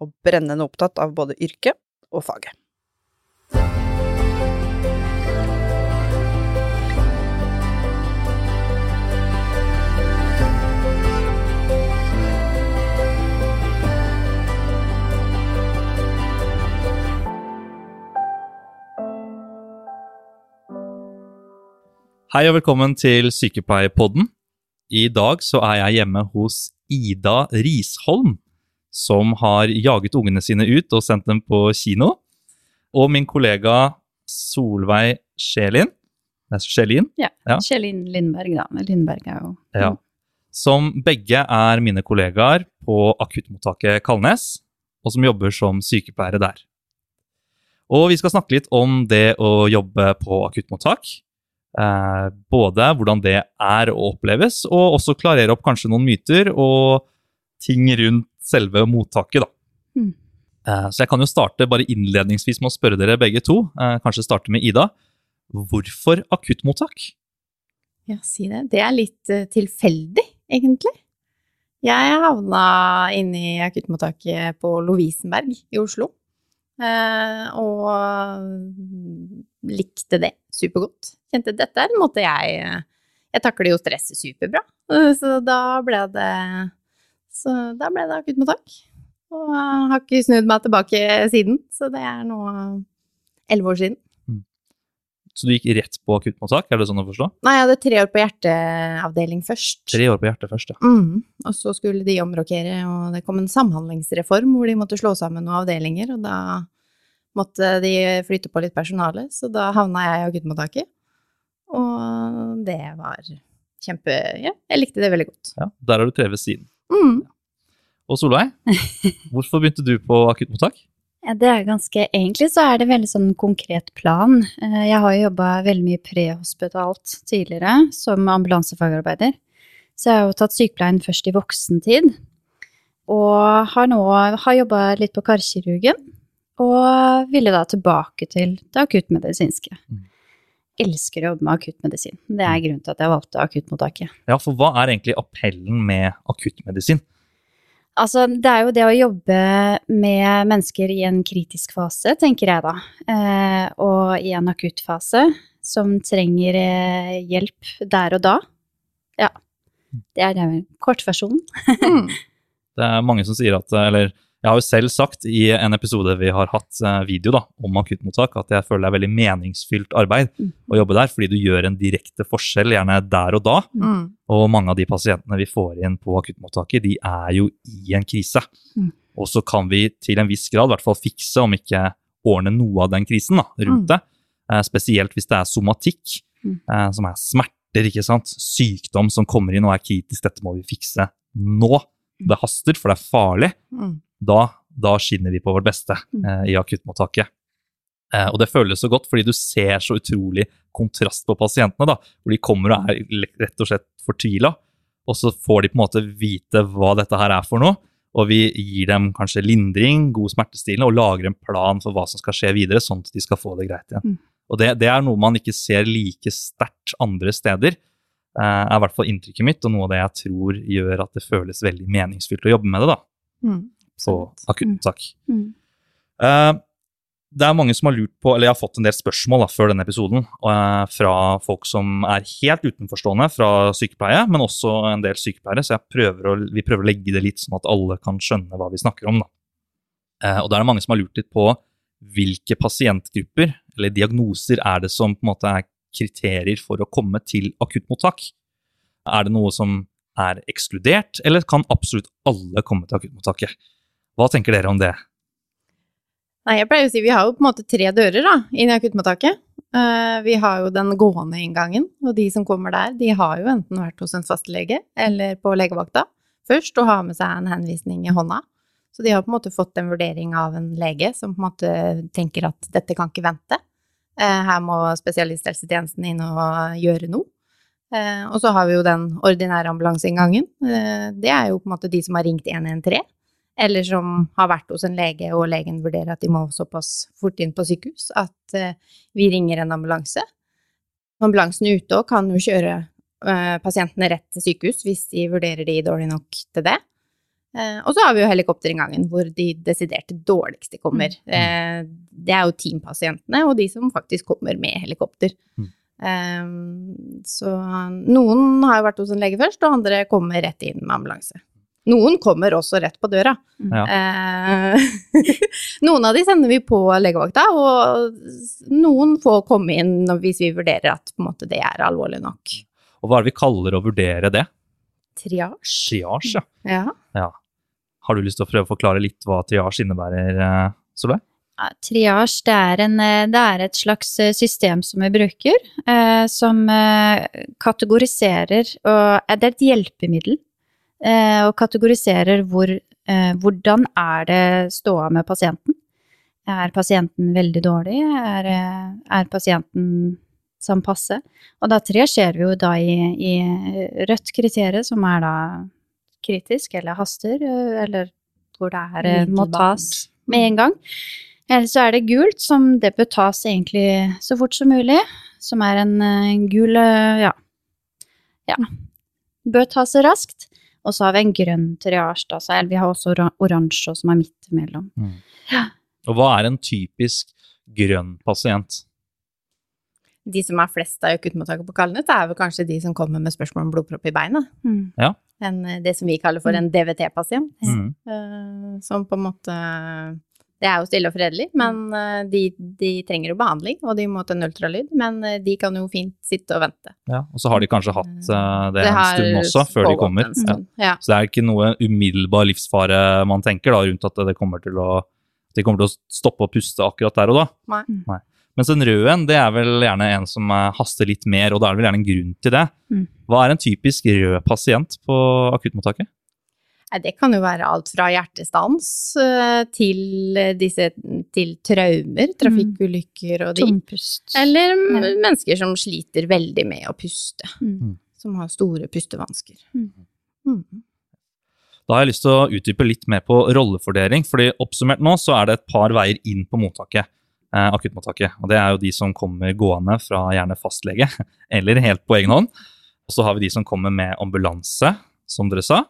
og brennende opptatt av både yrket og faget. Hei og velkommen til Sykepleierpodden. I dag så er jeg hjemme hos Ida Risholm, som har jaget ungene sine ut og sendt dem på kino. Og min kollega Solveig Skjelin Skjelin? Ja. Ja. Kjellin Lindberg, da. Lindberg er jo Ja. Som begge er mine kollegaer på akuttmottaket Kalnes, og som jobber som sykepleiere der. Og vi skal snakke litt om det å jobbe på akuttmottak. Eh, både hvordan det er å oppleves, og også klarere opp kanskje noen myter og ting rundt selve mottaket, da. Mm. Eh, så jeg kan jo starte bare innledningsvis med å spørre dere begge to, eh, kanskje starte med Ida. Hvorfor akuttmottak? Ja, si det. Det er litt eh, tilfeldig, egentlig. Jeg havna inne i akuttmottaket på Lovisenberg i Oslo. Og likte det supergodt. Kjente dette er en måte jeg Jeg takler jo stresset superbra. Så da ble det Så da ble det akuttmottak. Og jeg har ikke snudd meg tilbake siden, så det er nå elleve år siden. Så du gikk rett på akuttmottak, er det sånn å forstå? Nei, jeg hadde tre år på hjerteavdeling først. Tre år på hjertet først, ja. Mm. Og så skulle de omrokere, og det kom en samhandlingsreform hvor de måtte slå sammen noen avdelinger, og da måtte de flytte på litt personale, så da havna jeg i akuttmottaket. Og det var kjempe Ja, jeg likte det veldig godt. ja. Der har du trevet siden. Mm. Og Solveig, hvorfor begynte du på akuttmottak? Ja, det er ganske, Egentlig så er det veldig sånn konkret plan. Eh, Jeg har jo jobba veldig mye prehospitalt tidligere som ambulansefagarbeider. Så jeg har jo tatt sykepleien først i voksentid. Og har nå har jobba litt på karkirurgen. Og ville da tilbake til det akuttmedisinske. Mm. Elsker å jobbe med akuttmedisin. Det er grunnen til at jeg valgte akuttmottaket. Ja, for hva er egentlig appellen med akuttmedisin? Altså, det er jo det å jobbe med mennesker i en kritisk fase, tenker jeg da. Eh, og i en akutt fase, som trenger eh, hjelp der og da. Ja. Det er det kortversjonen. Mm. Det er mange som sier at Eller jeg har jo selv sagt i en episode vi har hatt eh, video da, om akuttmottak, at jeg føler det er veldig meningsfylt arbeid å jobbe der, fordi du gjør en direkte forskjell, gjerne der og da. Mm. Og mange av de pasientene vi får inn på akuttmottaket, de er jo i en krise. Mm. Og så kan vi til en viss grad i hvert fall fikse, om ikke ordne noe av den krisen da, rundt Mm. det. Eh, spesielt hvis det er somatikk, Mm. eh, som er smerter, ikke sant. Sykdom som kommer inn og er kritisk. Dette må vi fikse nå. Det haster, for det er farlig. Da, da skinner vi på vårt beste Mm. eh, i akuttmottaket. Eh, og det føles så godt, fordi du ser så utrolig kontrast på pasientene, da, hvor de kommer og er rett og slett fortvila, og så får de på en måte vite hva dette her er for noe, og vi gir dem kanskje lindring, god smertestillende, og lager en plan for hva som skal skje videre, sånn at de skal få det greit igjen. Mm. Og det, det er noe man ikke ser like sterkt andre steder, eh, er i hvert fall inntrykket mitt, og noe av det jeg tror gjør at det føles veldig meningsfylt å jobbe med det, da Mm. På akuttmottak. Mm. Uh, det er mange som har lurt på, eller jeg har fått en del spørsmål da, før denne episoden uh, fra folk som er helt utenforstående fra sykepleie, men også en del sykepleiere, så prøver å, vi prøver å legge det litt sånn at alle kan skjønne hva vi snakker om. Da. Uh, og da er det mange som har lurt litt på hvilke pasientgrupper eller diagnoser er det som på en måte er kriterier for å komme til akuttmottak. Er det noe som er ekskludert, eller kan absolutt alle komme til akuttmottaket? Hva tenker dere om det? Nei, jeg pleier å si vi har jo på en måte tre dører da, inn i akuttmottaket. Uh, vi har jo den gående inngangen, og de som kommer der, de har jo enten vært hos en fastlege eller på legevakta først og har med seg en henvisning i hånda. Så de har på en måte fått en vurdering av en lege som på en måte tenker at dette kan ikke vente. Uh, her må spesialisthelsetjenesten inn og gjøre noe. Uh, og så har vi jo den ordinære ambulanseinngangen. Det er jo på en måte de som har ringt 113, eller som har vært hos en lege, og legen vurderer at de må såpass fort inn på sykehus at vi ringer en ambulanse. Ambulansen er ute og kan jo kjøre pasientene rett til sykehus hvis de vurderer de dårlig nok til det. Eh, og så har vi jo helikopterinngangen, hvor de desidert dårligste kommer. Mm. Eh, det er jo teampasientene og de som faktisk kommer med helikopter. Mm. Eh, så noen har jo vært hos en lege først, og andre kommer rett inn med ambulanse. Noen kommer også rett på døra. Mm. Ja. Eh, noen av de sender vi på legevakta, og noen får komme inn hvis vi vurderer at måte, det er alvorlig nok. Og hva er det vi kaller å vurdere det? Triasj. Triasj, ja. ja. ja. Har du lyst til å prøve å forklare litt hva triasj innebærer, eh, Solveig? Ja, triasj det er, en, eh, det er, et slags eh, system som vi bruker, eh, som eh, kategoriserer og Det er et hjelpemiddel. Eh, og kategoriserer hvor, hvordan er det ståa med pasienten. Er pasienten veldig dårlig? Er, er pasienten som passe? Og da triasjerer vi jo da i, i rødt kriterium, som er da kritisk eller haster, eh, eller hvor det er, eh, må tas med en gang. Eller så er det gult, som det bør tas egentlig så fort som mulig. Som er en, en eh, gul ja. ja. Bør tas raskt. Og så har vi en grønn triasje, da. Så vi har også oransje som er midt imellom. Mm. Ja. Og hva er en typisk grønn pasient? De som er flest av akuttmottaket på Kalnes, er vel kanskje de som kommer med spørsmål om blodpropp i beinet. Mm. Ja en, eh, det som vi kaller for en. DVT-pasient. Mm. Uh, som på en måte Det er jo stille og fredelig, men uh, de, de, trenger jo behandling, og de må til en ultralyd. Men uh, de kan jo fint sitte og vente. Ja, Og så har de kanskje hatt det, det en stund også, før de kommer. Ja. Ja. Så det er ikke noe umiddelbar livsfare man tenker da, rundt at det kommer til å, de kommer til å stoppe å puste akkurat der og da. Nei. Nei. Mens en rød en det er vel gjerne en som haster litt mer, og da er det vel gjerne en grunn til det. Mm. Hva er en typisk rød pasient på akuttmottaket? Det kan jo være alt fra hjertestans eh, til, disse, til traumer, trafikkulykker og de. Tompust. Eller ja. mennesker som sliter veldig med å puste. Mm. mm. Som har store pustevansker. Mm. Mm. Da har jeg lyst til å utdype litt mer på rollefordeling. fordi Oppsummert nå så er det et par veier inn på mottaket eh, akuttmottaket. Og det er jo de som kommer gående fra gjerne fastlege, eller helt på egen hånd. Og så har vi de som kommer med ambulanse, som dere sa.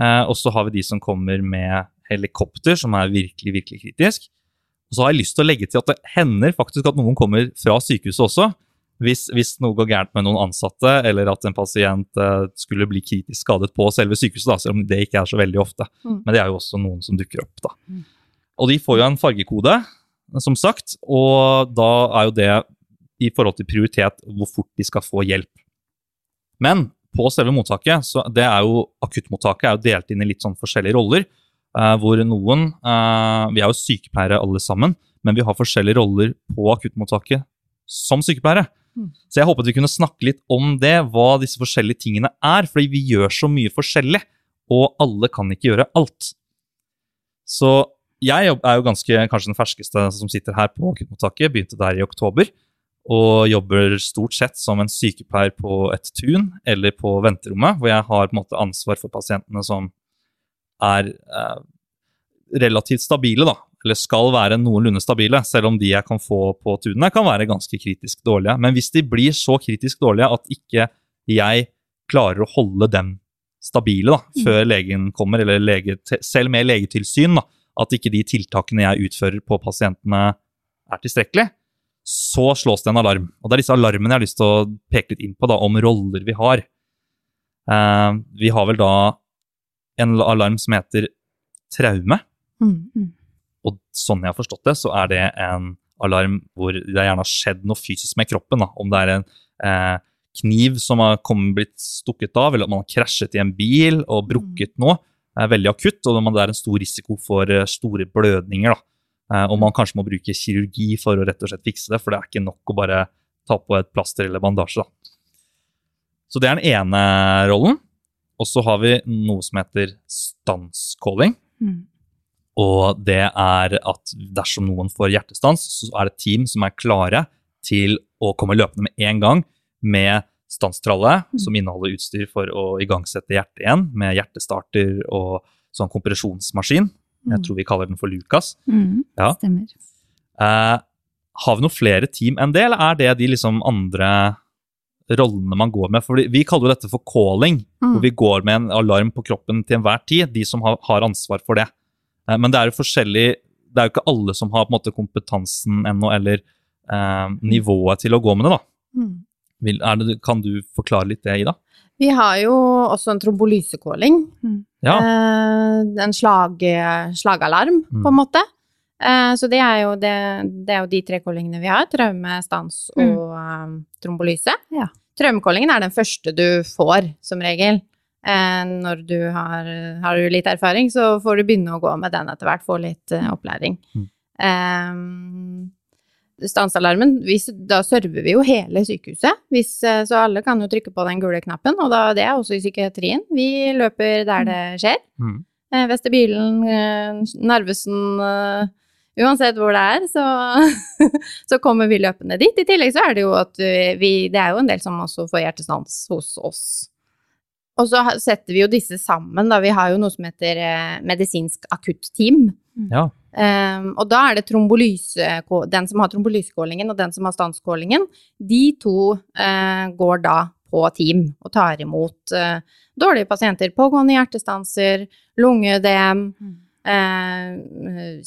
Eh, og så har vi de som kommer med helikopter, som er virkelig, virkelig kritisk. Og så har jeg lyst til å legge til at det hender faktisk at noen kommer fra sykehuset også. Hvis, hvis noe går gærent med noen ansatte, eller at en pasient eh, skulle bli kritisk skadet på selve sykehuset, da, selv om det ikke er så veldig ofte. Mm. Men det er jo også noen som dukker opp. da. Mm. Og de får jo en fargekode som sagt. Og da er jo det i forhold til prioritet hvor fort de skal få hjelp. Men på selve mottaket, så det er jo akuttmottaket er jo delt inn i litt sånn forskjellige roller. Eh, hvor noen eh, Vi er jo sykepleiere alle sammen, men vi har forskjellige roller på akuttmottaket som sykepleiere. Mm. Så jeg håpet vi kunne snakke litt om det, hva disse forskjellige tingene er. Fordi vi gjør så mye forskjellig, og alle kan ikke gjøre alt. Så jeg er jo ganske, kanskje den ferskeste som sitter her på akuttmottaket. Begynte der i oktober. Og jobber stort sett som en sykepleier på et tun eller på venterommet, hvor jeg har på en måte ansvar for pasientene som er eh, relativt stabile, da. Eller skal være noenlunde stabile, selv om de jeg kan få på tunene, kan være ganske kritisk dårlige. Men hvis de blir så kritisk dårlige at ikke jeg klarer å holde dem stabile da, mm. før legen kommer, eller lege, selv med legetilsyn, da, at ikke de tiltakene jeg utfører på pasientene, er tilstrekkelig, så slås det en alarm. Og det er disse alarmene jeg har lyst til å peke litt inn på, da, om roller vi har. Uh, vi har vel da en alarm som heter traume. Mm, mm. Og sånn jeg har forstått det, så er det en alarm hvor det gjerne har skjedd noe fysisk med kroppen. Da. Om det er en eh, kniv som har kommet, blitt stukket av, eller om man har krasjet i en bil og brukket mm. noe er veldig akutt, og det er en stor risiko for eh, store blødninger. Da. Eh, og man kanskje må bruke kirurgi for å rett og slett fikse det, for det er ikke nok å bare ta på et plaster eller bandasje. Da. Så det er den ene rollen. Og så har vi noe som heter stanscalling. Mm. Og det er at dersom noen får hjertestans, så er det team som er klare til å komme løpende med en gang med stanstralle, Mm. som inneholder utstyr for å igangsette hjertet igjen, med hjertestarter og sånn kompresjonsmaskin. Jeg Mm. tror vi kaller den for Lucas. Mm, Ja. Stemmer. Eh, har vi noen flere team enn det, eller er det de liksom andre rollene man går med? For vi kaller jo dette for calling, Mm. hvor vi går med en alarm på kroppen til enhver tid, de som har, har ansvar for det. Eh, men det er jo forskjellig Det er jo ikke alle som har på en måte kompetansen ennå, eller eh, nivået til å gå med det, da. Mm. Vil, er det, kan du forklare litt det, Ida? Vi har jo også en trombolysecalling. Ja. Eh, en slag, slagalarm, Mm. på en måte. Eh, så det er, jo det, det er jo de tre callingene vi har. Traume, stans Mm. og eh, trombolyse. Ja. Traumecallingen er den første du får, som regel. Eh, når du har, har du litt erfaring, så får du begynne å gå med den etter hvert. Få litt eh, opplæring. Mm. Stansalarmen, hvis, da server vi jo hele sykehuset, hvis, eh, så alle kan jo trykke på den gule knappen, og da, det er også i psykiatrien. Vi løper der det skjer. Mm. Eh, Vestibylen, eh, Narvesen Uansett hvor det er, så, så kommer vi løpende dit. I tillegg så er det jo at vi Det er jo en del som også får hjertestans hos oss. Og så setter vi jo disse sammen, da. Vi har jo noe som heter eh, medisinsk akutteam. ja. Um, og da er det trombolyse, den som har trombolysekålingen og den som har stanskålingen, de to eh, går da på team og tar imot eh, dårlige pasienter, pågående hjertestanser, lungeødem, eh,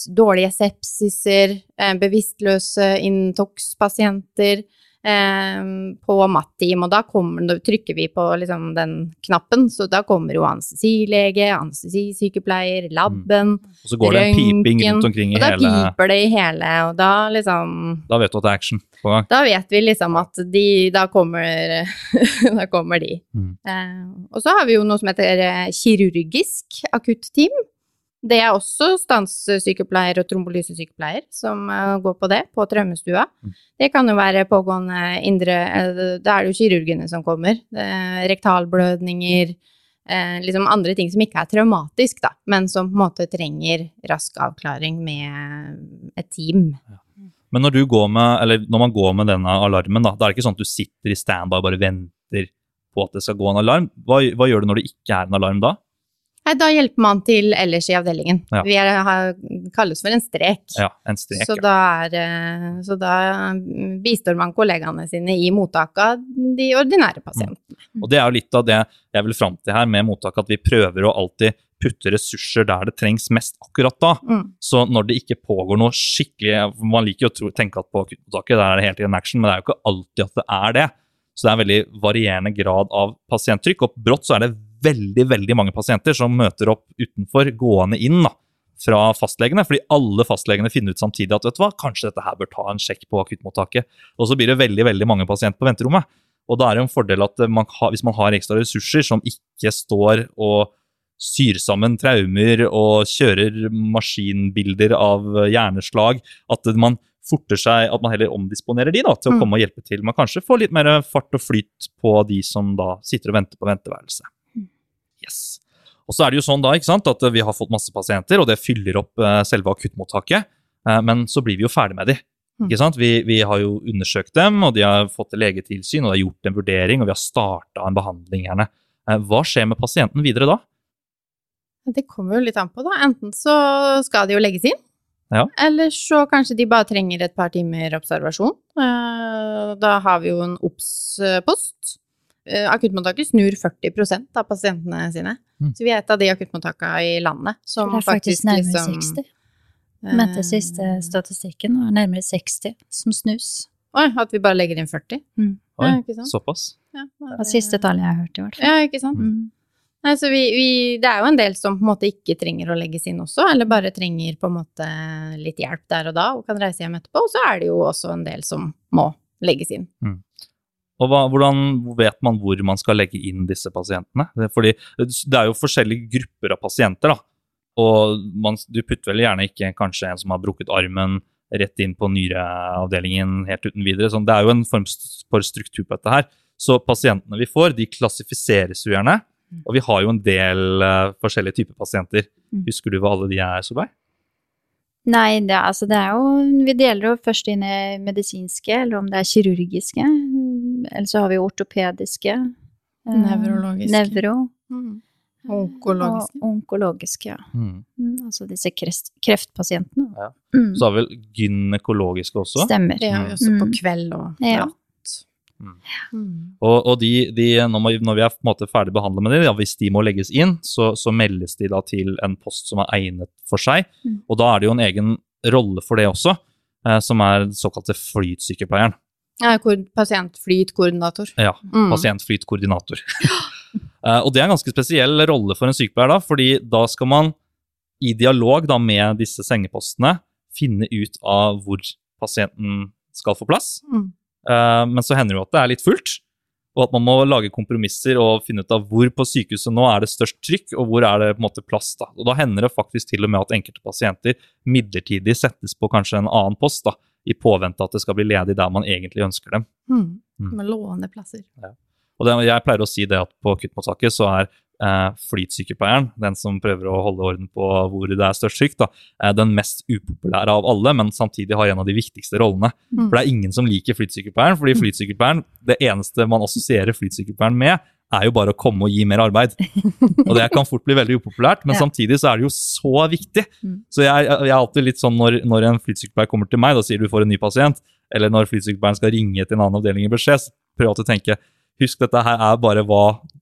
dårlige sepsiser, eh, bevisstløse intox-pasienter på MAT-team, og da, kommer, da trykker vi på liksom, den knappen, så da kommer jo anestesilege, anestesisykepleier, labben, Og så går det en piping rundt omkring i og da hele piper det i hele, og da liksom Da vet du at det er action på gang. Da vet vi liksom at de Da kommer, da kommer de. Mm. Eh, og så har vi jo noe som heter kirurgisk kirurgisk akuttteam. Det er også stanssykepleier og trombolysesykepleier som eh, går på det, på traumestua. Mm. Det kan jo være pågående indre eh, Da er det jo kirurgene som kommer. Rektalblødninger, eh, liksom andre ting som ikke er traumatisk, da, men som på en måte trenger rask avklaring med et team. Men når, du går med, eller når man går med denne alarmen, da, da er det ikke sånn at du sitter i standby og bare venter på at det skal gå en alarm. Hva, hva gjør du når det ikke er en alarm da? Nei, da hjelper man til ellers i avdelingen. Ja. Vi er, har, kalles for en strek. Ja, en strek. Så da, er, eh, så da mm, bistår man kollegaene sine i mottak av de ordinære pasientene. Og det er jo litt av det jeg vil fram til her med mottak, at vi prøver å alltid putte ressurser der det trengs mest akkurat da. Mm. Så når det ikke pågår noe skikkelig Man liker jo å tro, tenke at på akuttmottaket der er det hele tiden action, men det er jo ikke alltid at det er det. Så det er en veldig varierende grad av pasienttrykk. Og brått så er det veldig veldig mange pasienter som møter opp utenfor, gående inn da, fra fastlegene. Fordi alle fastlegene finner ut samtidig at vet du hva, kanskje dette her bør ta en sjekk på akuttmottaket. Og så blir det veldig veldig mange pasienter på venterommet. Og da er det en fordel at man har, hvis man har ekstra ressurser som ikke står og syr sammen traumer og kjører maskinbilder av hjerneslag, at man forter seg, at man heller omdisponerer de da, til å Mm. komme og hjelpe til. Man kanskje får litt mer fart og flyt på de som da sitter og venter på venteværelse. Yes. Og så er det jo sånn da, ikke sant, at vi har fått masse pasienter, og det fyller opp eh, selve akuttmottaket, eh, men så blir vi jo ferdig med de. Mm. Ikke sant? Vi, vi har jo undersøkt dem, og de har fått legetilsyn, og de har gjort en vurdering, og vi har starta en behandling gjerne. Eh, Hva skjer med pasienten videre da? Det kommer jo litt an på, da. Enten så skal de jo legges inn, Ja. eller så kanskje de bare trenger et par timer observasjon. Da har vi jo en obs-post. Eh, Akuttmottaket snur 40% av pasientene sine. Mm. Så vi er et av de akuttmottakene i landet som det er faktisk, faktisk, nærmere liksom 60. eh, Mente siste statistikken, er nærmere 60 som snus. Oi, at vi bare legger inn 40? Mm. Oi, Ja, såpass. Ja, Det var siste tallet jeg har hørt, i hvert fall. Ja, ikke sant? Mm. Nei, så vi, vi, det er jo en del som på en måte ikke trenger å legges inn også, eller bare trenger på en måte litt hjelp der og da, og kan reise hjem etterpå. Og så er det jo også en del som må legges inn. Og hva, hvordan vet man hvor man skal legge inn disse pasientene? Fordi det er jo forskjellige grupper av pasienter, da. Og man, du putter vel gjerne ikke kanskje en som har brukket armen rett inn på nyreavdelingen helt uten videre. Sånn, det er jo en form for struktur på dette her. Så pasientene vi får, de klassifiseres jo gjerne. Og vi har jo en del uh, forskjellige typer pasienter. Mm. Husker du hva alle de er, Solveig? Nei, det, altså det er jo Vi deler jo først inn i medisinske, eller om det er kirurgiske. Eller så har vi ortopediske. eh, Nevrologiske. Nevro. Mm. Onkologiske. Og onkologiske, ja. Mm. Mm, altså disse kreft, kreftpasientene. Ja. Mm, Så har vi vel gynekologiske også. Stemmer. Ja, vi også på Mm. kveld og Ja. natt. Mm. Mm. Og, og de, de, når, vi er på en måte ferdig behandlet med dem, ja, hvis de må legges inn, så, så meldes de da til en post som er egnet for seg. Mm. Og da er det jo en egen rolle for det også, eh, som er den såkalte flytsykepleieren. Er pasientflytkoordinator. Ja, Mm. pasientflytkoordinator. Eh, og det er en ganske spesiell rolle for en sykepleier, da, fordi da skal man i dialog da, med disse sengepostene finne ut av hvor pasienten skal få plass. Mm. Uh, men så hender det jo at det er litt fullt, og at man må lage kompromisser og finne ut av hvor på sykehuset nå er det størst trykk, og hvor er det på en måte plass. Da Og da hender det faktisk til og med at enkelte pasienter midlertidig settes på kanskje en annen post, da, i påvente at det skal bli ledig der man egentlig ønsker dem. Mm. Mm. Med låne plasser. Og det, jeg pleier å si det at på akuttmottaket så er eh, flytsykepleieren, den som prøver å holde orden på hvor det er størst sykt, da, er den mest upopulære av alle, men samtidig har en av de viktigste rollene. Mm. For det er ingen som liker flytsykepleieren, fordi flytsykepleieren, det eneste man assosierer flytsykepleieren med, er jo bare å komme og gi mer arbeid. Og det kan fort bli veldig upopulært, men Ja. samtidig så er det jo så viktig. Mm. Så jeg, jeg er alltid litt sånn når, når en flytsykepleier kommer til meg, da sier du får en ny pasient, eller når flytsykepleieren skal ringe til en annen avdeling i beskjed, så prøver jeg alltid å tenke Husk, dette her er bare hva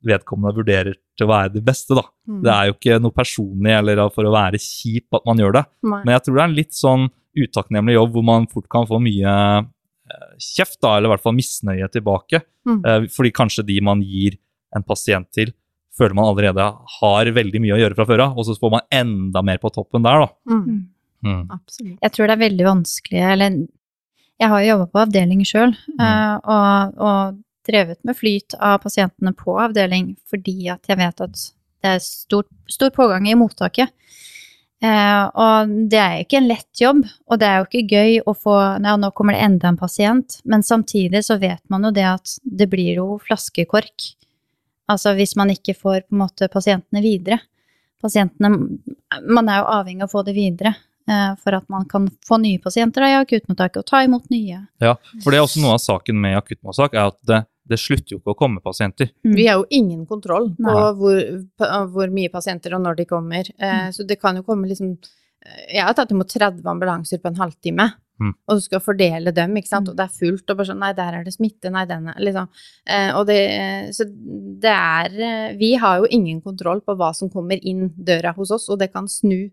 vedkommende vurderer til å være det beste, da. Mm. Det er jo ikke noe personlig eller for å være kjip at man gjør det. Nei. Men jeg tror det er en litt sånn utakknemlig jobb hvor man fort kan få mye eh, kjeft, da, eller i hvert fall misnøye tilbake. Mm. Eh, fordi kanskje de man gir en pasient til, føler man allerede har veldig mye å gjøre fra før av, og så får man enda mer på toppen der, da. Mm. Mm. Mm. Absolutt. Jeg tror det er veldig vanskelig, eller jeg har jo jobba på avdeling sjøl, og, og drevet med flyt av pasientene på avdeling fordi at jeg vet at det er stor, stor pågang i mottaket. Eh, og det er jo ikke en lett jobb, og det er jo ikke gøy å få Ja, nå kommer det enda en pasient, men samtidig så vet man jo det at det blir jo flaskekork. Altså hvis man ikke får på en måte pasientene videre. Pasientene Man er jo avhengig av å få det videre eh, for at man kan få nye pasienter da, i akuttmottaket og ta imot nye. Ja, for det er også noe av saken med akuttmottak, er at det, det slutter jo ikke å komme pasienter. Mm. Vi har jo ingen kontroll på hvor, på hvor mye pasienter og når de kommer. Eh, Mm. Så det kan jo komme liksom eh, Jeg har tatt imot 30 ambulanser på en halvtime, Mm. og du skal fordele dem, ikke sant, Mm. og det er fullt, og bare sånn Nei, der er det smitte, nei, den er liksom eh, Og det Så det er eh, Vi har jo ingen kontroll på hva som kommer inn døra hos oss, og det kan snu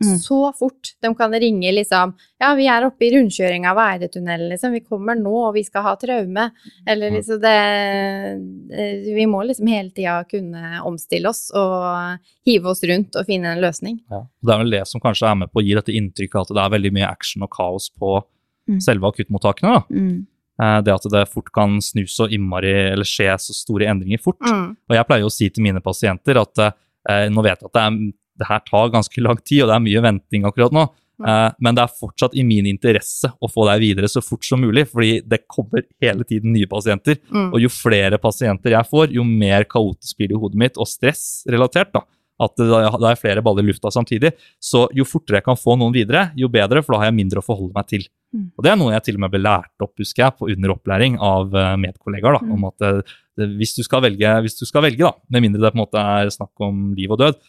Mm. så fort. De kan ringe liksom Ja, vi er oppe i rundkjøringa av Eidetunnelen, liksom. Vi kommer nå, og vi skal ha traume. Eller Mm. liksom det Vi må liksom hele tida kunne omstille oss og hive oss rundt og finne en løsning. Ja. Det er vel det som kanskje er med på å gi dette inntrykket at det er veldig mye action og kaos på Mm. selve akuttmottakene. da. Mm. Eh, Det at det fort kan snu så innmari, eller skje så store endringer fort. Mm. Og jeg pleier å si til mine pasienter at eh, nå vet jeg at det, er, det her tar ganske lang tid, og det er mye venting akkurat nå. Eh, men det er fortsatt i min interesse å få deg videre så fort som mulig, fordi det kommer hele tiden nye pasienter. Mm. Og jo flere pasienter jeg får, jo mer kaotisk blir det i hodet mitt, og stressrelatert. da. At det, det er flere baller i lufta samtidig. Så jo fortere jeg kan få noen videre, jo bedre, for da har jeg mindre å forholde meg til. Mm. Og det er noe jeg til og med ble lært opp, husker jeg, på under opplæring av eh, medkollegaer. da, Mm. om at eh, det, hvis, du skal velge, hvis du skal velge, da, med mindre det på en måte er snakk om liv og død,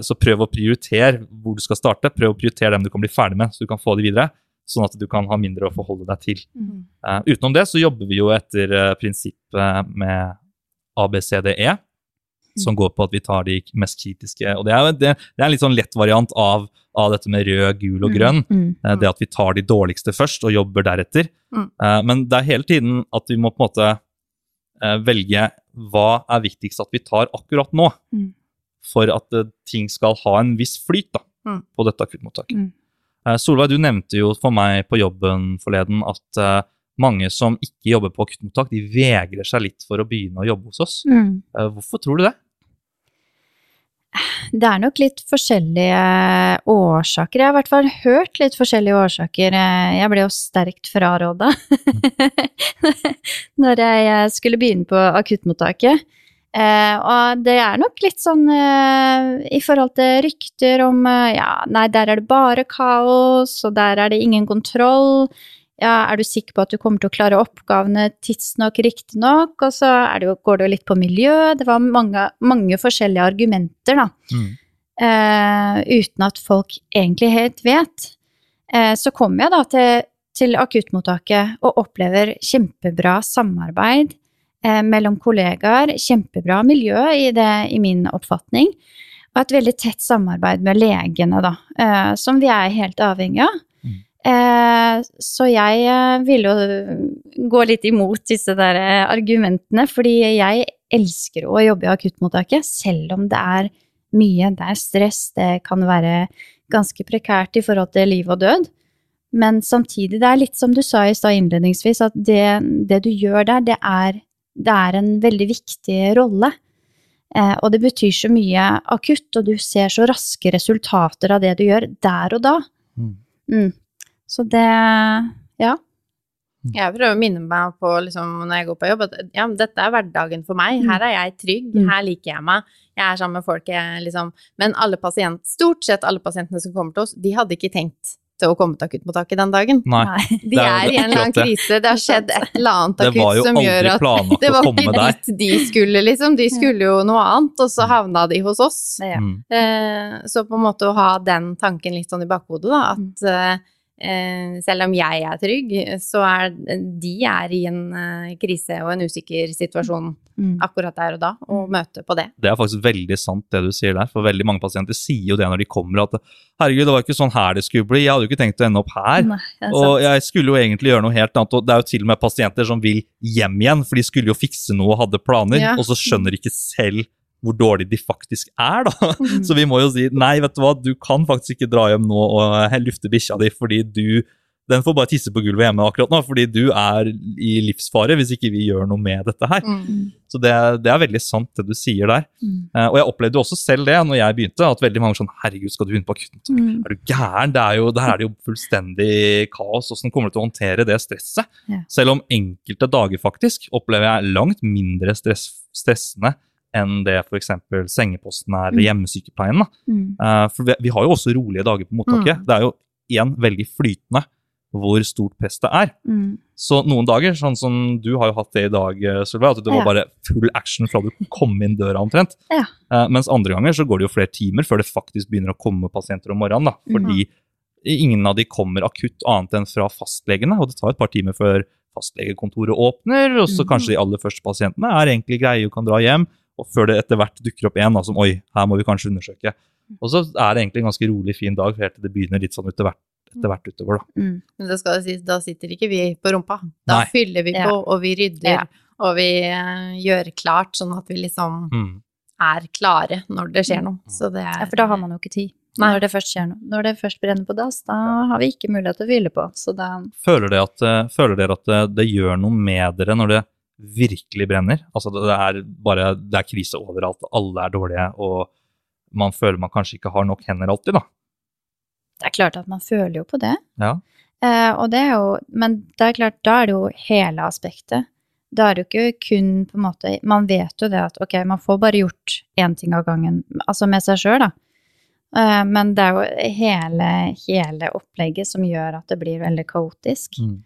så prøv å prioritere hvor du skal starte. Prøv å prioritere dem du kan bli ferdig med, så du kan få de videre. Sånn at du kan ha mindre å forholde deg til. Mm. Uh, utenom det så jobber vi jo etter uh, prinsippet med ABCDE, som går på at vi tar de mest kritiske. Og det er, det, det er en litt sånn lett variant av, av dette med rød, gul og grønn. Mm. Uh, Det at vi tar de dårligste først og jobber deretter. Mm. Eh, Men det er hele tiden at vi må på en måte eh, velge hva er viktigst at vi tar akkurat nå. For at eh, ting skal ha en viss flyt da, Mm. på dette akuttmottaket. Mm. Eh, Solveig, du nevnte jo for meg på jobben forleden at eh, mange som ikke jobber på akuttmottak, de vegrer seg litt for å begynne å jobbe hos oss. Mm. Hvorfor tror du det? Det er nok litt forskjellige årsaker. Jeg har i hvert fall hørt litt forskjellige årsaker. Jeg ble jo sterkt fraråda når jeg skulle begynne på akuttmottaket. Eh, og det er nok litt sånn eh, i forhold til rykter om eh, ja, nei, der er det bare kaos, og der er det ingen kontroll. Ja, er du sikker på at du kommer til å klare oppgavene tidsnok, riktignok? Og så det jo, går det jo litt på miljø. Det var mange, mange forskjellige argumenter, da. Mm. Eh, uten at folk egentlig helt vet. Eh, så kommer jeg da til, til akuttmottaket og opplever kjempebra samarbeid eh, mellom kollegaer, kjempebra miljø i, det, i min oppfatning, og et veldig tett samarbeid med legene, da, eh, som vi er helt avhengig av. Mm. Eh, så jeg ville vil jo gå litt imot disse der eh, argumentene, fordi jeg elsker å jobbe i akuttmottaket, selv om det er mye, det er stress, det kan være ganske prekært i forhold til liv og død. Men samtidig, det er litt som du sa i stad innledningsvis, at det, det du gjør der, det er, det er en veldig viktig rolle. Eh, og det betyr så mye akutt, og du ser så raske resultater av det du gjør der og da. Mm. Mm. Så det Ja. Jeg prøver å minne meg på liksom, når jeg går på jobb, at ja, dette er hverdagen for meg. Her er jeg trygg, Mm. her liker jeg meg. Jeg er sammen med folk jeg liksom Men alle pasient, stort sett alle pasientene som kommer til oss, de hadde ikke tenkt til å komme til akuttmottaket den dagen. Nei. De er er i en eller annen krise, det har skjedd et eller annet Det var akutt jo som gjør aldri at planlagt det å var komme ikke der. dit de skulle, liksom. De skulle jo noe annet, og så havna de hos oss. ja. Mm. Eh, så på en måte å ha den tanken litt sånn i bakhodet, da, at eh, eh, selv om jeg er trygg, så er de er i en eh, krise og en usikker situasjon Mm. akkurat der og da, og møte på det. Det er faktisk veldig sant det du sier der, for veldig mange pasienter sier jo det når de kommer, at herregud, det var ikke sånn her det skulle bli, jeg hadde jo ikke tenkt å ende opp her. Nei, Og jeg skulle jo egentlig gjøre noe helt annet, og det er jo til og med pasienter som vil hjem igjen, for de skulle jo fikse noe og hadde planer, Ja. og så skjønner de ikke selv hvor dårlig de faktisk er, da. Mm. Så vi må jo si nei, vet du hva, du kan faktisk ikke dra hjem nå og lufte bikkja di, fordi du den får bare tisse på gulvet hjemme akkurat nå, fordi du er i livsfare hvis ikke vi gjør noe med dette her. Mm. Så det, det er veldig sant det du sier der. Mm. Uh, og jeg opplevde jo også selv det når jeg begynte, at veldig mange sånn Herregud, skal du inn på akutten? Mm. Er du gæren? Det er jo, der er det jo fullstendig kaos. Åssen kommer du til å håndtere det stresset? Ja. Selv om enkelte dager faktisk opplever jeg langt mindre stress, stressende enn det f.eks. sengeposten er eller Mm. hjemmesykepleien. Mm. Eh, for vi, vi har jo også rolige dager på mottaket. Mm. Det er jo igjen veldig flytende hvor stort press det er. Mm. Så noen dager, sånn som du har jo hatt det i dag, eh, at det var Ja. bare full action fra du kom inn døra omtrent. Ja. Eh, mens andre ganger så går det jo flere timer før det faktisk begynner å komme pasienter om morgenen. da, Fordi ingen av de kommer akutt annet enn fra fastlegene, og det tar et par timer før fastlegekontoret åpner, og så mm. kanskje de aller første pasientene er egentlig greie og kan dra hjem, og før det etter hvert dukker opp en da, som oi, her må vi kanskje undersøke. Og så er det egentlig en ganske rolig, fin dag helt til det begynner litt sånn etter hvert, etter hvert utover. da. Mm. Men det skal sies, da sitter ikke vi på rumpa. Da Nei. fyller vi Ja. på, og vi rydder, Ja. og vi eh, gjør klart, sånn at vi liksom Mm. er klare når det skjer noe. Så det er Ja, for da har man jo ikke tid. Nei. Når det først skjer noe. Når det først brenner på dass, da har vi ikke mulighet til å fylle på. Så da Føler dere at, eh, føler dere at det, det gjør noe med dere når det virkelig brenner? Altså det er bare det er krise overalt, alle er dårlige, og man føler man kanskje ikke har nok hender alltid, da. Det er klart at man føler jo på det. Ja. Eh, og det er jo Men det er klart, da er det jo hele aspektet. Da er det jo ikke kun på en måte Man vet jo det at ok, man får bare gjort én ting av gangen, altså med seg sjøl, da. Eh, men det er jo hele, hele opplegget som gjør at det blir veldig kaotisk. Mm.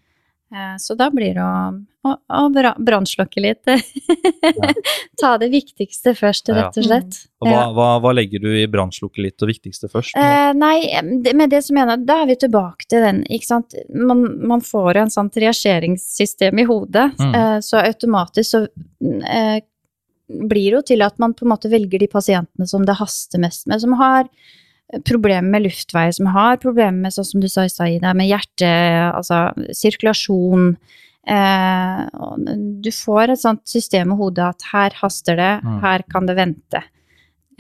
Eh, Så da blir det å, å, å brannslokke litt. Ta det viktigste først, Ja. rett og slett. Og hva, hva, hva legger du i brannslukke litt og viktigste først? Eh, nei, med det som mener, da er vi tilbake til den, ikke sant. Man, man får en sånn reageringssystem i hodet, Mm. eh, så automatisk så eh, blir det jo til at man på en måte velger de pasientene som det haster mest med, som har problemer med luftveier, som har problemer med, sånn som du sa i stad, Ida, med hjerte, altså sirkulasjon. Eh, og du får et sånt system i hodet at her haster det, Mm. her kan det vente.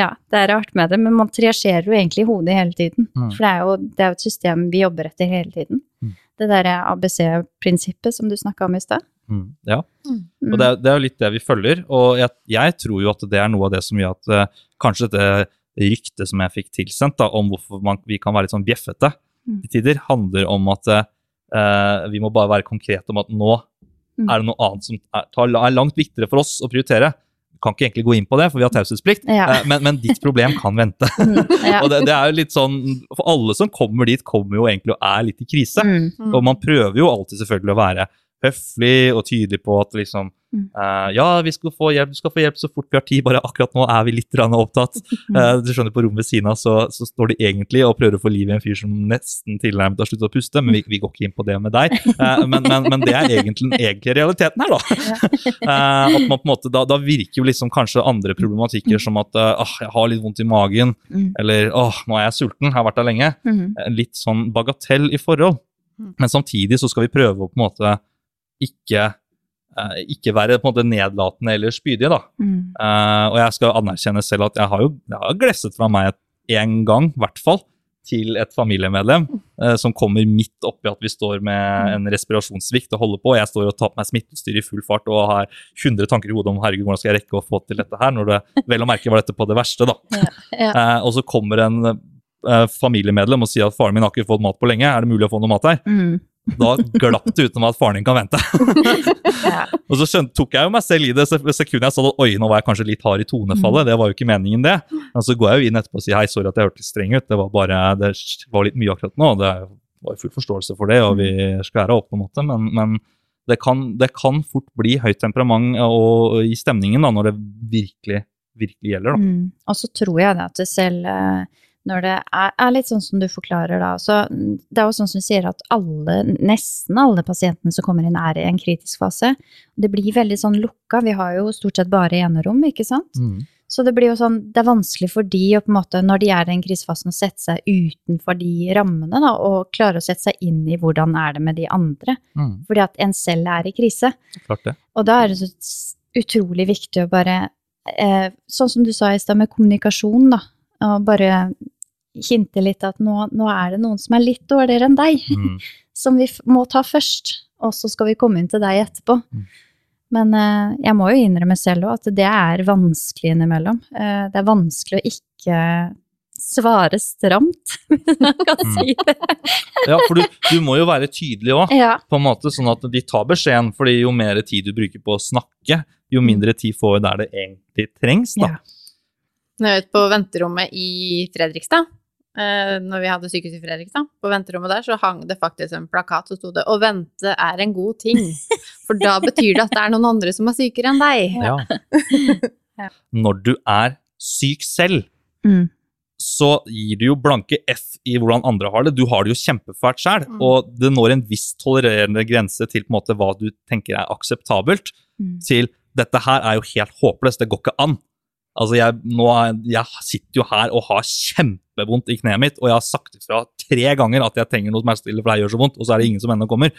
Ja, det er rart med det, men man triasjerer jo egentlig i hodet hele tiden. Mm. For det er, jo, det er jo et system vi jobber etter hele tiden. Mm. Det derre ABC-prinsippet som du snakka om i stad. Mm, ja. Mm. Og det, er- det er jo litt det vi følger, og jeg, jeg tror jo at det er noe av det som gjør at uh, kanskje dette ryktet som jeg fikk tilsendt da, om hvorfor man, vi kan være litt sånn bjeffete Mm. til tider, handler om at eh, vi må bare være konkrete om at nå Mm. er det noe annet som er, tar, er langt viktigere for oss å prioritere. kan ikke egentlig gå inn på det, for vi har taushetsplikt, Ja. eh, men, men ditt problem kan vente. Mm, ja. Og det, det er jo litt sånn, For alle som kommer dit, kommer jo egentlig og er litt i krise. Mm, Og man prøver jo alltid selvfølgelig å være høflig og tydelig på at liksom Mm. eh, Ja, vi skal få hjelp, du skal få hjelp så fort vi har tid, bare akkurat nå er vi litt opptatt. Mm. Eh, du skjønner, På rommet ved siden av så, så står de egentlig og prøver å få liv i en fyr som nesten tilnærmet har sluttet å puste, men vi, vi går ikke inn på det med deg. Uh, men, men, men det er egentlig den egentlige realiteten her, da. At man på en måte, da, da virker jo liksom kanskje andre problematikker som at åh, ah, jeg har litt vondt i magen, Mm. eller åh, nå er jeg sulten, har vært der lenge. mm, Litt sånn bagatell i forhold. Mm. Men samtidig så skal vi prøve å på en måte ikke, ikke være på en måte nedlatende eller spydige, da. mm. Uh, og jeg skal anerkjenne selv at jeg har jo jeg har glesset fra meg en gang, i hvert fall, til et familiemedlem uh, som kommer midt oppi at vi står med en respirasjonssvikt og holder på. Jeg står og tar på meg smittestyr i full fart og har 100 tanker i hodet om herregud, hvordan skal jeg rekke å få til dette her, når det vel å merke var dette på det verste, da. Ja. Eh, og så kommer en eh, familiemedlem og sier at faren min har ikke fått mat på lenge, er det mulig å få noe mat her? Mm. Da glapp det utenom at faren din kan vente. Ja. Og så skjønte, tok jeg jo meg selv i det sekundet jeg sa at oi, nå var jeg kanskje litt hard i tonefallet. Det var jo ikke meningen, det. Men så går jeg jo inn etterpå og sier hei, sorry at jeg hørtes streng ut. Det var bare, det var litt mye akkurat nå. Det var jo full forståelse for det, og vi skværa opp på en måte. Men, men det, kan, det kan fort bli høyt temperament og, i stemningen da, når det virkelig, virkelig gjelder. da. Mm. Og så tror jeg det at det selv eh, når det er, er litt sånn som du forklarer da, så mm, det er jo sånn som du sier at alle, nesten alle pasientene som kommer inn er i en kritisk fase. Det blir veldig sånn lukka, vi har jo stort sett bare enerom, ikke sant? Så det blir jo sånn, det er vanskelig for de å på en måte, når de er i den krisefasen, å sette seg utenfor de rammene da, og klare å sette seg inn i hvordan er det med de andre. Mm, Fordi at en selv er i krise. klart det. Og da er det så utrolig viktig å bare eh, Sånn som du sa i stad, med kommunikasjon, da. Og bare hinte litt at nå, nå er det noen som er litt dårligere enn deg, Mm. som vi må ta først. Og så skal vi komme inn til deg etterpå. Mm. Men eh, jeg må jo innrømme selv òg at det er vanskelig innimellom. Eh, det er vanskelig å ikke svare stramt, hvis man kan Mm. si det. Ja, for du, du må jo være tydelig òg. Ja. på en måte sånn at de tar beskjeden, fordi jo mer tid du bruker på å snakke, jo mindre tid får du der det egentlig trengs. da. Ja. Når jeg ute på venterommet i Fredrikstad, når vi hadde sykehus i Fredrikstad, på venterommet der så hang det faktisk en plakat som sto det 'Å vente er en god ting', for da betyr det at det er noen andre som er sykere enn deg. Ja. Ja. Når du er syk selv, Mm. så gir du jo blanke F i hvordan andre har det. Du har det jo kjempefælt sjøl, Mm. og det når en viss tolererende grense til på en måte hva du tenker er akseptabelt, Mm. til dette her er jo helt håpløst, det går ikke an. Altså jeg, nå jeg sitter jo her og har kjempevondt i kneet mitt, og jeg har sagt ifra tre ganger at jeg trenger noe smertestillende, for det gjør så vondt, og så er det ingen som ennå kommer.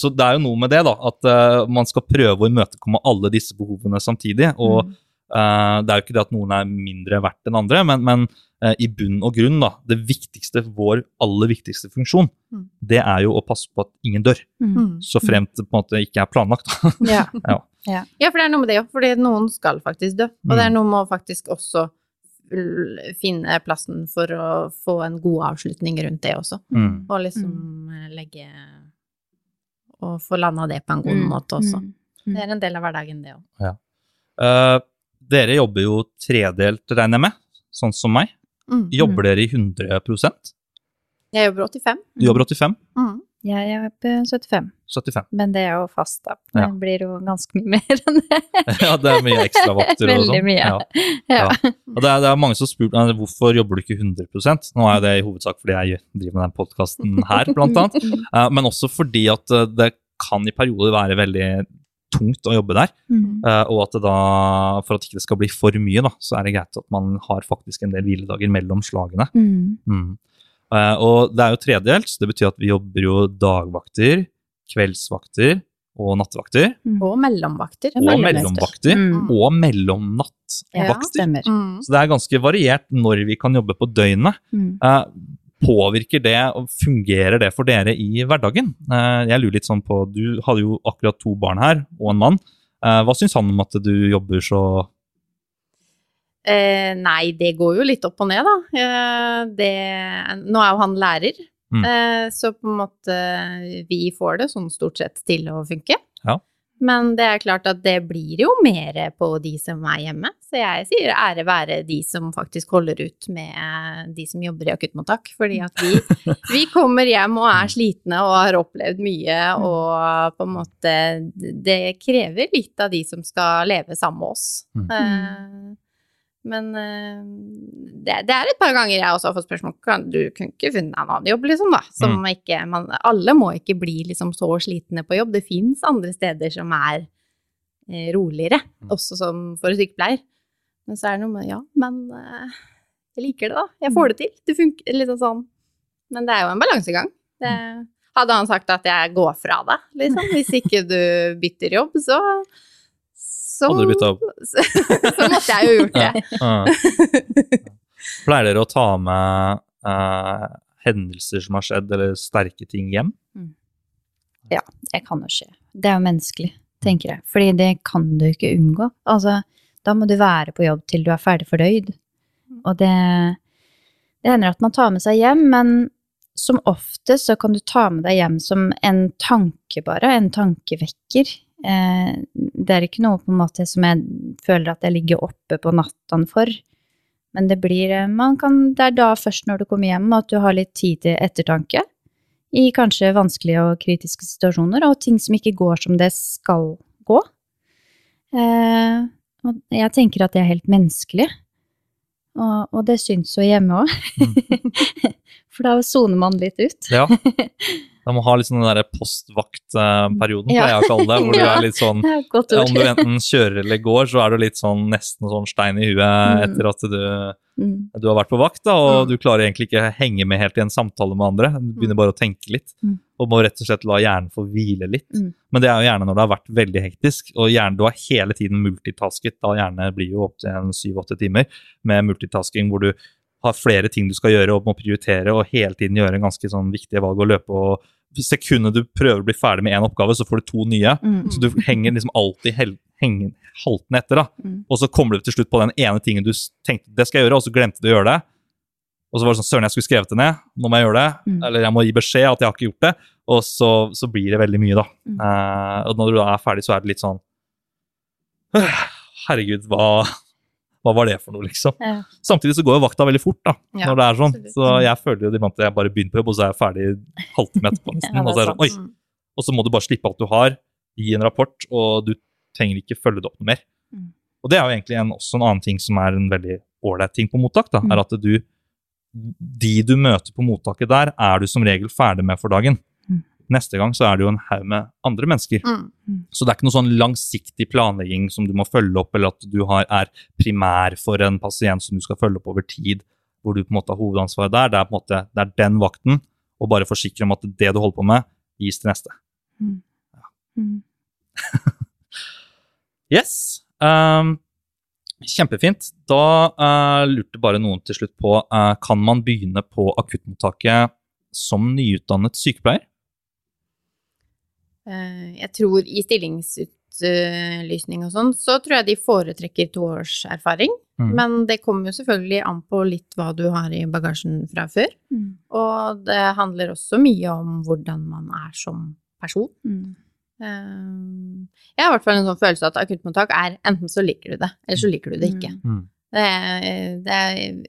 Så det er jo noe med det, da, at uh, man skal prøve å imøtekomme alle disse behovene samtidig. og Mm. uh, det er jo ikke det at noen er mindre verdt enn andre, men, men uh, i bunn og grunn, da, det viktigste, vår aller viktigste funksjon, Mm. det er jo å passe på at ingen dør. Mm. Mm. Så fremt det på en måte ikke er planlagt. Ja. Ja. Ja, for det er noe med det òg, fordi noen skal faktisk dø. Og det er Mm. noe med å faktisk også finne plassen for å få en god avslutning rundt det også. Mm. Og liksom eh, legge Og få landa det på en god Mm. måte også. Mm. Mm. Det er en del av hverdagen, det òg. Eh, dere jobber jo tredelt, regner jeg med, sånn som meg. Mm. Jobber dere i 100% Jeg jobber 85. Du jobber 85? Mm. Jeg er på 75, 75? men det er jo fast, da. Det Ja. blir jo ganske mye mer enn det. ja, det er mye ekstravakter og Veldig sånn. mye. Ja. Ja. Og det er, det er mange som har spurt eh, hvorfor jobber du ikke 100 Nå er det i hovedsak fordi jeg driver med den podkasten her, blant annet. Eh, men også fordi at eh, det kan i perioder være veldig tungt å jobbe der. Mm. eh, og at det da, for at ikke det skal bli for mye, da, så er det greit at man har faktisk en del hviledager mellom slagene. Mm. Mm. Eh, og det er jo tredelt, så det betyr at vi jobber jo dagvakter, kveldsvakter og nattevakter. Mm. Og mellomvakter. Og mellomvakter. Mm. Og mellomnattvakter. Ja. Mm. Så det er ganske variert når vi kan jobbe på døgnet. Mm. Eh, påvirker det, og fungerer det for dere i hverdagen? Eh, jeg lurer litt sånn på, Du hadde jo akkurat to barn her, og en mann. Eh, hva syns han om at du jobber så Eh, nei, det går jo litt opp og ned, da. Eh, det, nå er jo han lærer, Mm. eh, så på en måte vi får det sånn stort sett til å funke. Ja. Men det er klart at det blir jo mer på de som er hjemme. Så jeg sier ære være de som faktisk holder ut med de som jobber i akuttmottak. Fordi at vi, vi kommer hjem og er slitne og har opplevd mye, og på en måte Det krever litt av de som skal leve sammen med oss. Mm. Men eh, det, det er et par ganger jeg også har fått spørsmål kan du kunne ikke funnet en annen jobb, liksom, da. Som ikke, man, alle må ikke bli liksom så slitne på jobb. Det fins andre steder som er eh, roligere, Mm. også som for sykepleier. Men så er det noe med ja, men eh, jeg liker det, da. Jeg får det til. Det funker liksom sånn. Men det er jo en balansegang. Det, hadde han sagt at jeg går fra deg, liksom, hvis ikke du bytter jobb, så så, Hadde du bytta opp? så, måtte jeg jo gjort det. Ja. Pleier dere å ta med uh, hendelser som har skjedd, eller sterke ting hjem? Ja, Det kan jo skje. Det er jo menneskelig, tenker jeg. Fordi det kan du ikke unngå. Altså, da må du være på jobb til du er ferdig fordøyd. Og det, det hender at man tar med seg hjem, men som ofte så kan du ta med deg hjem som en tanke bare, en tankevekker. Eh, det er ikke noe på en måte som jeg føler at jeg ligger oppe på natten for. Men det blir eh, man kan, Det er da først når du kommer hjem at du har litt tid til ettertanke i kanskje vanskelige og kritiske situasjoner, og ting som ikke går som det skal gå. Eh, og jeg tenker at det er helt menneskelig. Og, og det syns jo hjemme òg. For da soner man litt ut. Ja. De må ha litt sånn den der postvaktperioden, Ja. pleier jeg å kalle det. Hvor du er litt sånn Om du enten kjører eller går, så er du litt sånn nesten sånn stein i huet Mm. etter at du, Mm, du har vært på vakt, da, og Mm. du klarer egentlig ikke henge med helt i en samtale med andre. Du begynner bare å tenke litt, og må rett og slett la hjernen få hvile litt. Men det er jo gjerne når det har vært veldig hektisk, og gjerne, du har hele tiden multitasket, da gjerne blir jo opptil en syv-åtte timer med multitasking hvor du har flere ting du skal gjøre og må prioritere, og hele tiden gjøre en ganske sånn viktige valg og løpe. og Sekundet du prøver å bli ferdig med én oppgave, så får du to nye. mm, Så du henger liksom alltid hel, henger, haltende etter, da. Mm. Og så kommer du til slutt på den ene tingen du tenkte det skal jeg gjøre, og så glemte du å gjøre det. Og så var det sånn, søren, jeg skulle skrevet det ned, nå må jeg gjøre det. Mm. Eller jeg må gi beskjed at jeg har ikke gjort det. Og så, så blir det veldig mye, da. Mm. Eh, og når du da er ferdig, så er det litt sånn «Øh, Herregud, hva, hva var det for noe, liksom? Ja. Samtidig så går jo vakta veldig fort, da, Ja, når det er sånn. absolutt. Så jeg føler jo at jeg bare begynner på jobb, og så er jeg ferdig halvtime etterpå, nesten. Og så er det sånn, oi, og så må du bare slippe alt du har, gi en rapport, og du trenger ikke følge det opp noe mer. Mm. Og det er jo egentlig en, også en annen ting som er en veldig ålreit ting på mottak, da, Mm. er at du De du møter på mottaket der, er du som regel ferdig med for dagen. Mm. Neste gang så er det jo en haug med andre mennesker. Mm. Så det er ikke noe sånn langsiktig planlegging som du må følge opp, eller at du har, er primær for en pasient som du skal følge opp over tid, hvor du på en måte har hovedansvaret der. Det er på en måte det er den vakten, og bare forsikre om at det du holder på med, gis til neste. Mm. Yes. Um, kjempefint. Da uh, lurte bare noen til slutt på uh, Kan man begynne på akuttmottaket som nyutdannet sykepleier? Eh, Jeg tror i stillingsutlysning og sånn, så tror jeg de foretrekker to års erfaring. Mm. Men det kommer jo selvfølgelig an på litt hva du har i bagasjen fra før. Mm. Og det handler også mye om hvordan man er som person. Mm. Eh, Jeg har i hvert fall en sånn følelse at akuttmottak er enten så liker du det, eller så liker du det ikke. Mm. Det, det,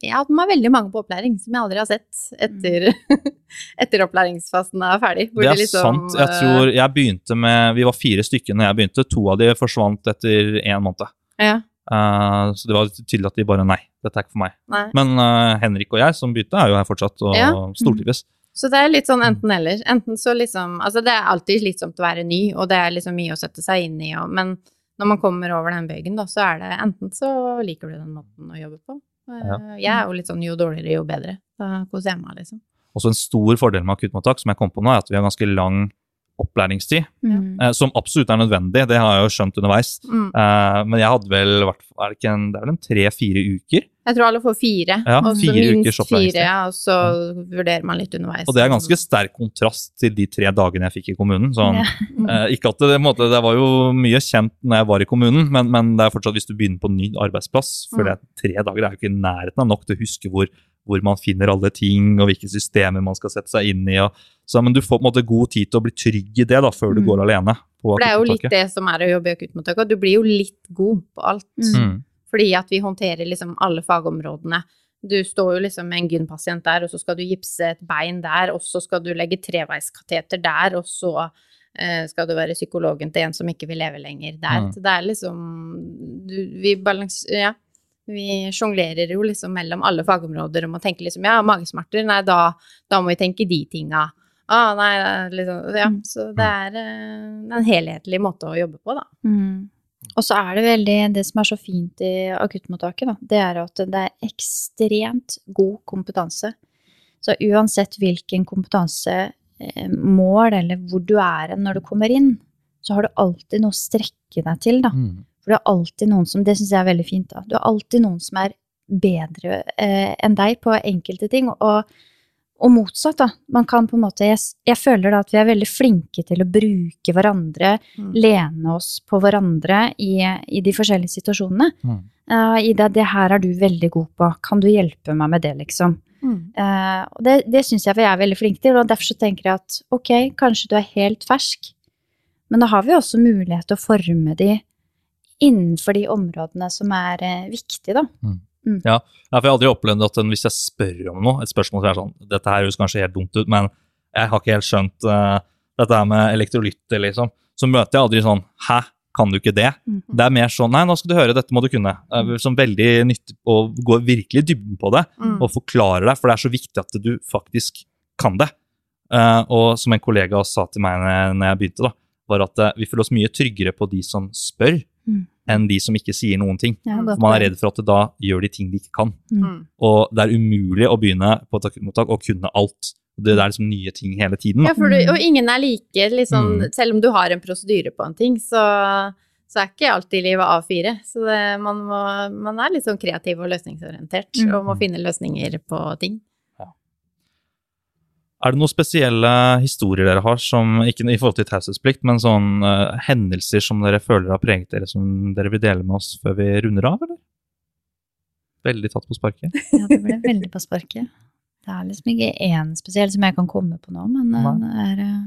jeg har hatt med veldig mange på opplæring som jeg aldri har sett etter, etter opplæringsfasen er ferdig. Det er liksom, sant. Jeg tror jeg begynte med Vi var fire stykker når jeg begynte. To av de forsvant etter én måned. eh, Ja, Uh, så det var tydelig at de bare Nei, dette er ikke for meg. nei. Men uh, Henrik og jeg som begynte, er jo her fortsatt og Ja. stortrives. Så det er litt sånn enten-eller. Enten så liksom Altså, det er alltid slitsomt å være ny, og det er liksom mye å sette seg inn i, og, men når man kommer over den bøygen, da, så er det enten så liker du den måten å jobbe på. Eh, Ja. Jeg er jo litt sånn jo dårligere, jo bedre. Da koser jeg meg, liksom. Også en stor fordel med akuttmottak som jeg kom på nå, er at vi har ganske lang opplæringstid. Mm. eh, som absolutt er nødvendig, det har jeg jo skjønt underveis. Mm. Eh, men jeg hadde vel er det, en, det er vel en tre-fire uker. Jeg tror alle får fire, Ja, og så minst fire, og så vurderer man litt underveis. Og det er ganske sterk kontrast til de tre dagene jeg fikk i kommunen. Sånn, Ja. eh, ikke at det, måte, det var jo mye kjent når jeg var i kommunen, men, men det er fortsatt hvis du begynner på ny arbeidsplass, for Mm. det, tre dager er jo ikke i nærheten av nok til å huske hvor hvor man finner alle ting, og hvilke systemer man skal sette seg inn i. Og, så, men du får på en måte god tid til å bli trygg i det da, før du Mm. går alene. det er jo litt det som er å jobbe i akuttmottaket, og du blir jo litt god på alt. Mm. Mm. Fordi at vi håndterer liksom alle fagområdene. Du står jo liksom med en gyn-pasient der, og så skal du gipse et bein der, og så skal du legge treveiskateter der, og så eh, skal du være psykologen til en som ikke vil leve lenger der. Mm. Så det er liksom du, Vi balans... Ja. Vi sjonglerer jo liksom mellom alle fagområder og å tenke liksom ja, magesmerter, nei, da, da må vi tenke de tinga. Ah, nei, liksom, ja, Mm. så det er eh, en helhetlig måte å jobbe på, da. Mm. Og så er det veldig Det som er så fint i akuttmottaket, da, det er at det er ekstremt god kompetanse. Så uansett hvilken kompetansemål eller hvor du er når du kommer inn, så har du alltid noe å strekke deg til, da. Mm. For du har alltid noen som Det syns jeg er veldig fint, da. Du har alltid noen som er bedre eh, enn deg på enkelte ting. Og, og motsatt, da. Man kan på en måte jeg, jeg føler da at vi er veldig flinke til å bruke hverandre, Mm. lene oss på hverandre i, i de forskjellige situasjonene. Mm. Uh, Ida, det her er du veldig god på. Kan du hjelpe meg med det, liksom? Mm. Uh, og det det syns jeg vi er veldig flinke til, og derfor så tenker jeg at ok, kanskje du er helt fersk, men da har vi også mulighet til å forme de innenfor de områdene som er uh, viktige, da. Ja, for jeg har aldri opplevd at hvis jeg spør om noe, et spørsmål som er sånn Dette her høres kanskje helt dumt ut, men jeg har ikke helt skjønt uh, dette her med elektrolytter, liksom. Så møter jeg aldri sånn Hæ, kan du ikke det? Mm. Det er mer sånn Nei, nå skal du høre, dette må du kunne. Uh, Som veldig nyttig å gå virkelig i dybden på det Mm. og forklare deg, for det er så viktig at du faktisk kan det. Uh, og som en kollega sa til meg når jeg begynte, da, var at vi føler oss mye tryggere på de som spør, Mm. Enn de som ikke sier noen ting. Ja, Mm. For man er redd for at da gjør de ting de ikke kan. Mm. Og det er umulig å begynne på et akuttmottak og kunne alt. Det er liksom nye ting hele tiden. Ja, for du, og ingen er like, liksom, Mm. selv om du har en prosedyre på en ting, så, så er ikke alltid livet A4. Så det, man, må, man er litt sånn kreativ og løsningsorientert, Mm. og må finne løsninger på ting. Er det noen spesielle historier dere har, som, ikke i forhold til taushetsplikt, men sånn uh, hendelser som dere føler har preget dere, som dere vil dele med oss før vi runder av, eller? Veldig tatt på sparket. Ja, det ble veldig på sparket. Det er liksom ikke én spesiell som jeg kan komme på nå, men det er uh...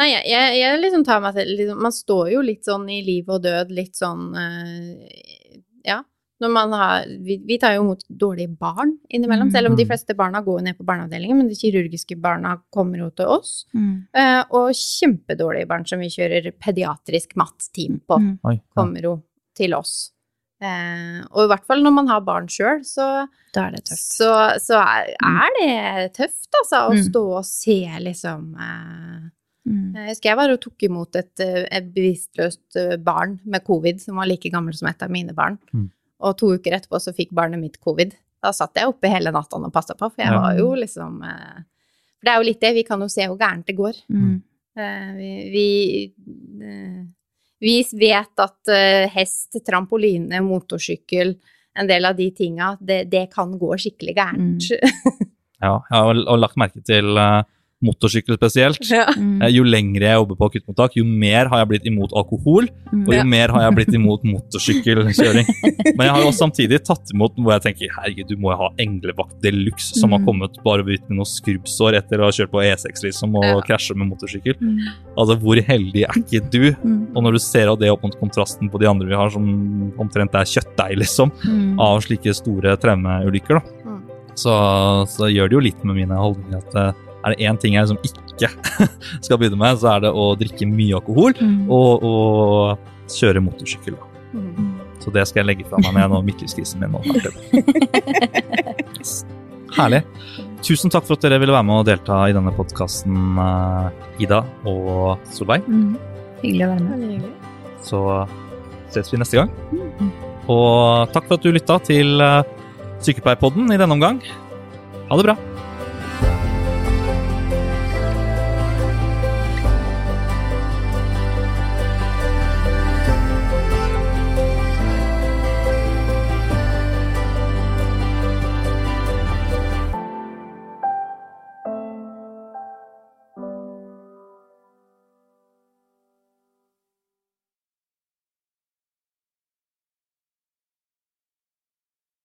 Nei, jeg, jeg, jeg liksom tar meg selv liksom, Man står jo litt sånn i liv og død, litt sånn eh, Ja. Når man har vi, vi tar jo imot dårlige barn innimellom, Mm. selv om de Mm. fleste barna går ned på barneavdelingen, men de kirurgiske barna kommer jo til oss. mm, Eh, og kjempedårlige barn som vi kjører pediatrisk mat-team på, mm. Oi, ja. kommer jo til oss. Eh, og i hvert fall når man har barn sjøl, så, Da er det tøft. så, så er, er det tøft, altså, å Mm. stå og se liksom eh, Mm. Jeg husker jeg var og tok imot et, et bevisstløst barn med covid, som var like gammel som et av mine barn. Mm. Og to uker etterpå så fikk barnet mitt covid. Da satt jeg oppe hele natta og passa på, for jeg var jo liksom eh, For det er jo litt det, vi kan jo se hvor gærent det går. Mm. Eh, vi, vi, eh, vi vet at hest, trampoline, motorsykkel, en del av de tinga, det, det kan gå skikkelig gærent. Ja, jeg har lagt merke til motorsykkel spesielt. Ja. Mm. Eh, Jo lengre jeg jobber på akuttmottak, jo mer har jeg blitt imot alkohol, Mm. og jo mer har jeg blitt imot motorsykkelkjøring. Men jeg har jo samtidig tatt imot hvor jeg tenker herregud, du må jo ha englevakt de luxe som har Mm. kommet bare ut med noen skrubbsår etter å ha kjørt på E6 liksom, og Ja. krasje med motorsykkel. Mm. Altså, hvor heldig er ikke du? Mm. Og når du ser av det opp mot kontrasten på de andre vi har, som omtrent er kjøttdeig, liksom, Mm. av slike store traumeulykker, da, så, så gjør det jo litt med mine holdninger at eh, er det én ting jeg liksom ikke skal begynne med, så er det å drikke mye alkohol Mm. og, og kjøre motorsykkel. Mm. Så det skal jeg legge fra meg når jeg nå midtlivskrisen min nå. Yes. Herlig. Tusen takk for at dere ville være med og delta i denne podkasten, Ida og Solveig. Mm. Hyggelig å være med. Så ses vi neste gang. Og takk for at du lytta til eh, Sykepleierpodden i denne omgang. Ha det bra.